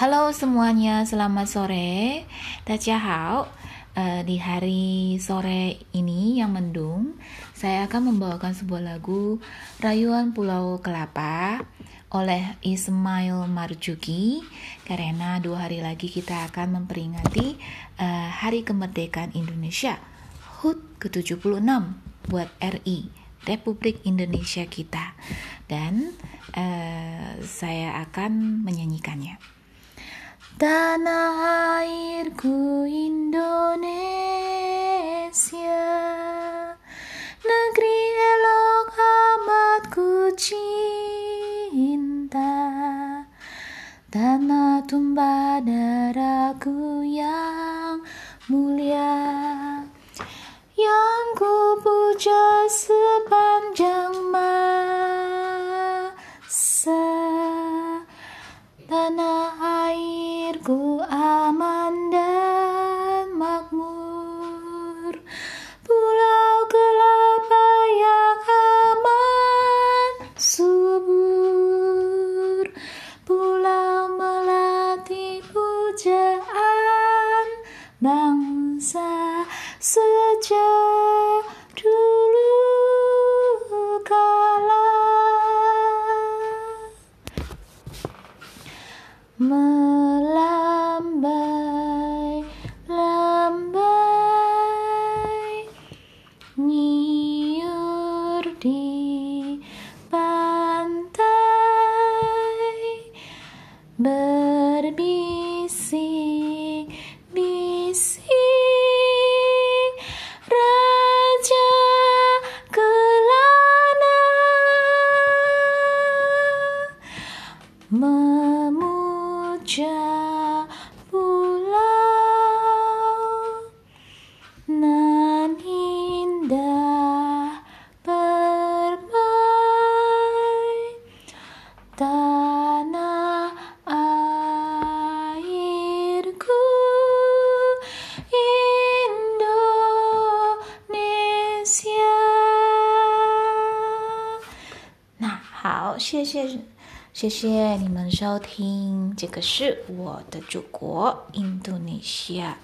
Halo semuanya, selamat sore. Tachahao. Uh, eh, di hari sore ini yang mendung, saya akan membawakan sebuah lagu Rayuan Pulau Kelapa oleh Ismail Marjuki karena dua hari lagi kita akan memperingati uh, Hari Kemerdekaan Indonesia HUT ke-76 buat RI Republik Indonesia kita dan uh, saya akan menyanyikannya. Tanah airku Indonesia Negeri elok amat ku cinta. Tanah tumpah darahku yang mulia Yang ku puja bangsa sejak dulu kala. Melambai lambai nyiur di pantai. Berbisik memuja pulau nan indah permai tanah airku Indonesia 那好，谢谢。 谢谢你们收听，这个是我的祖国印度尼西亚。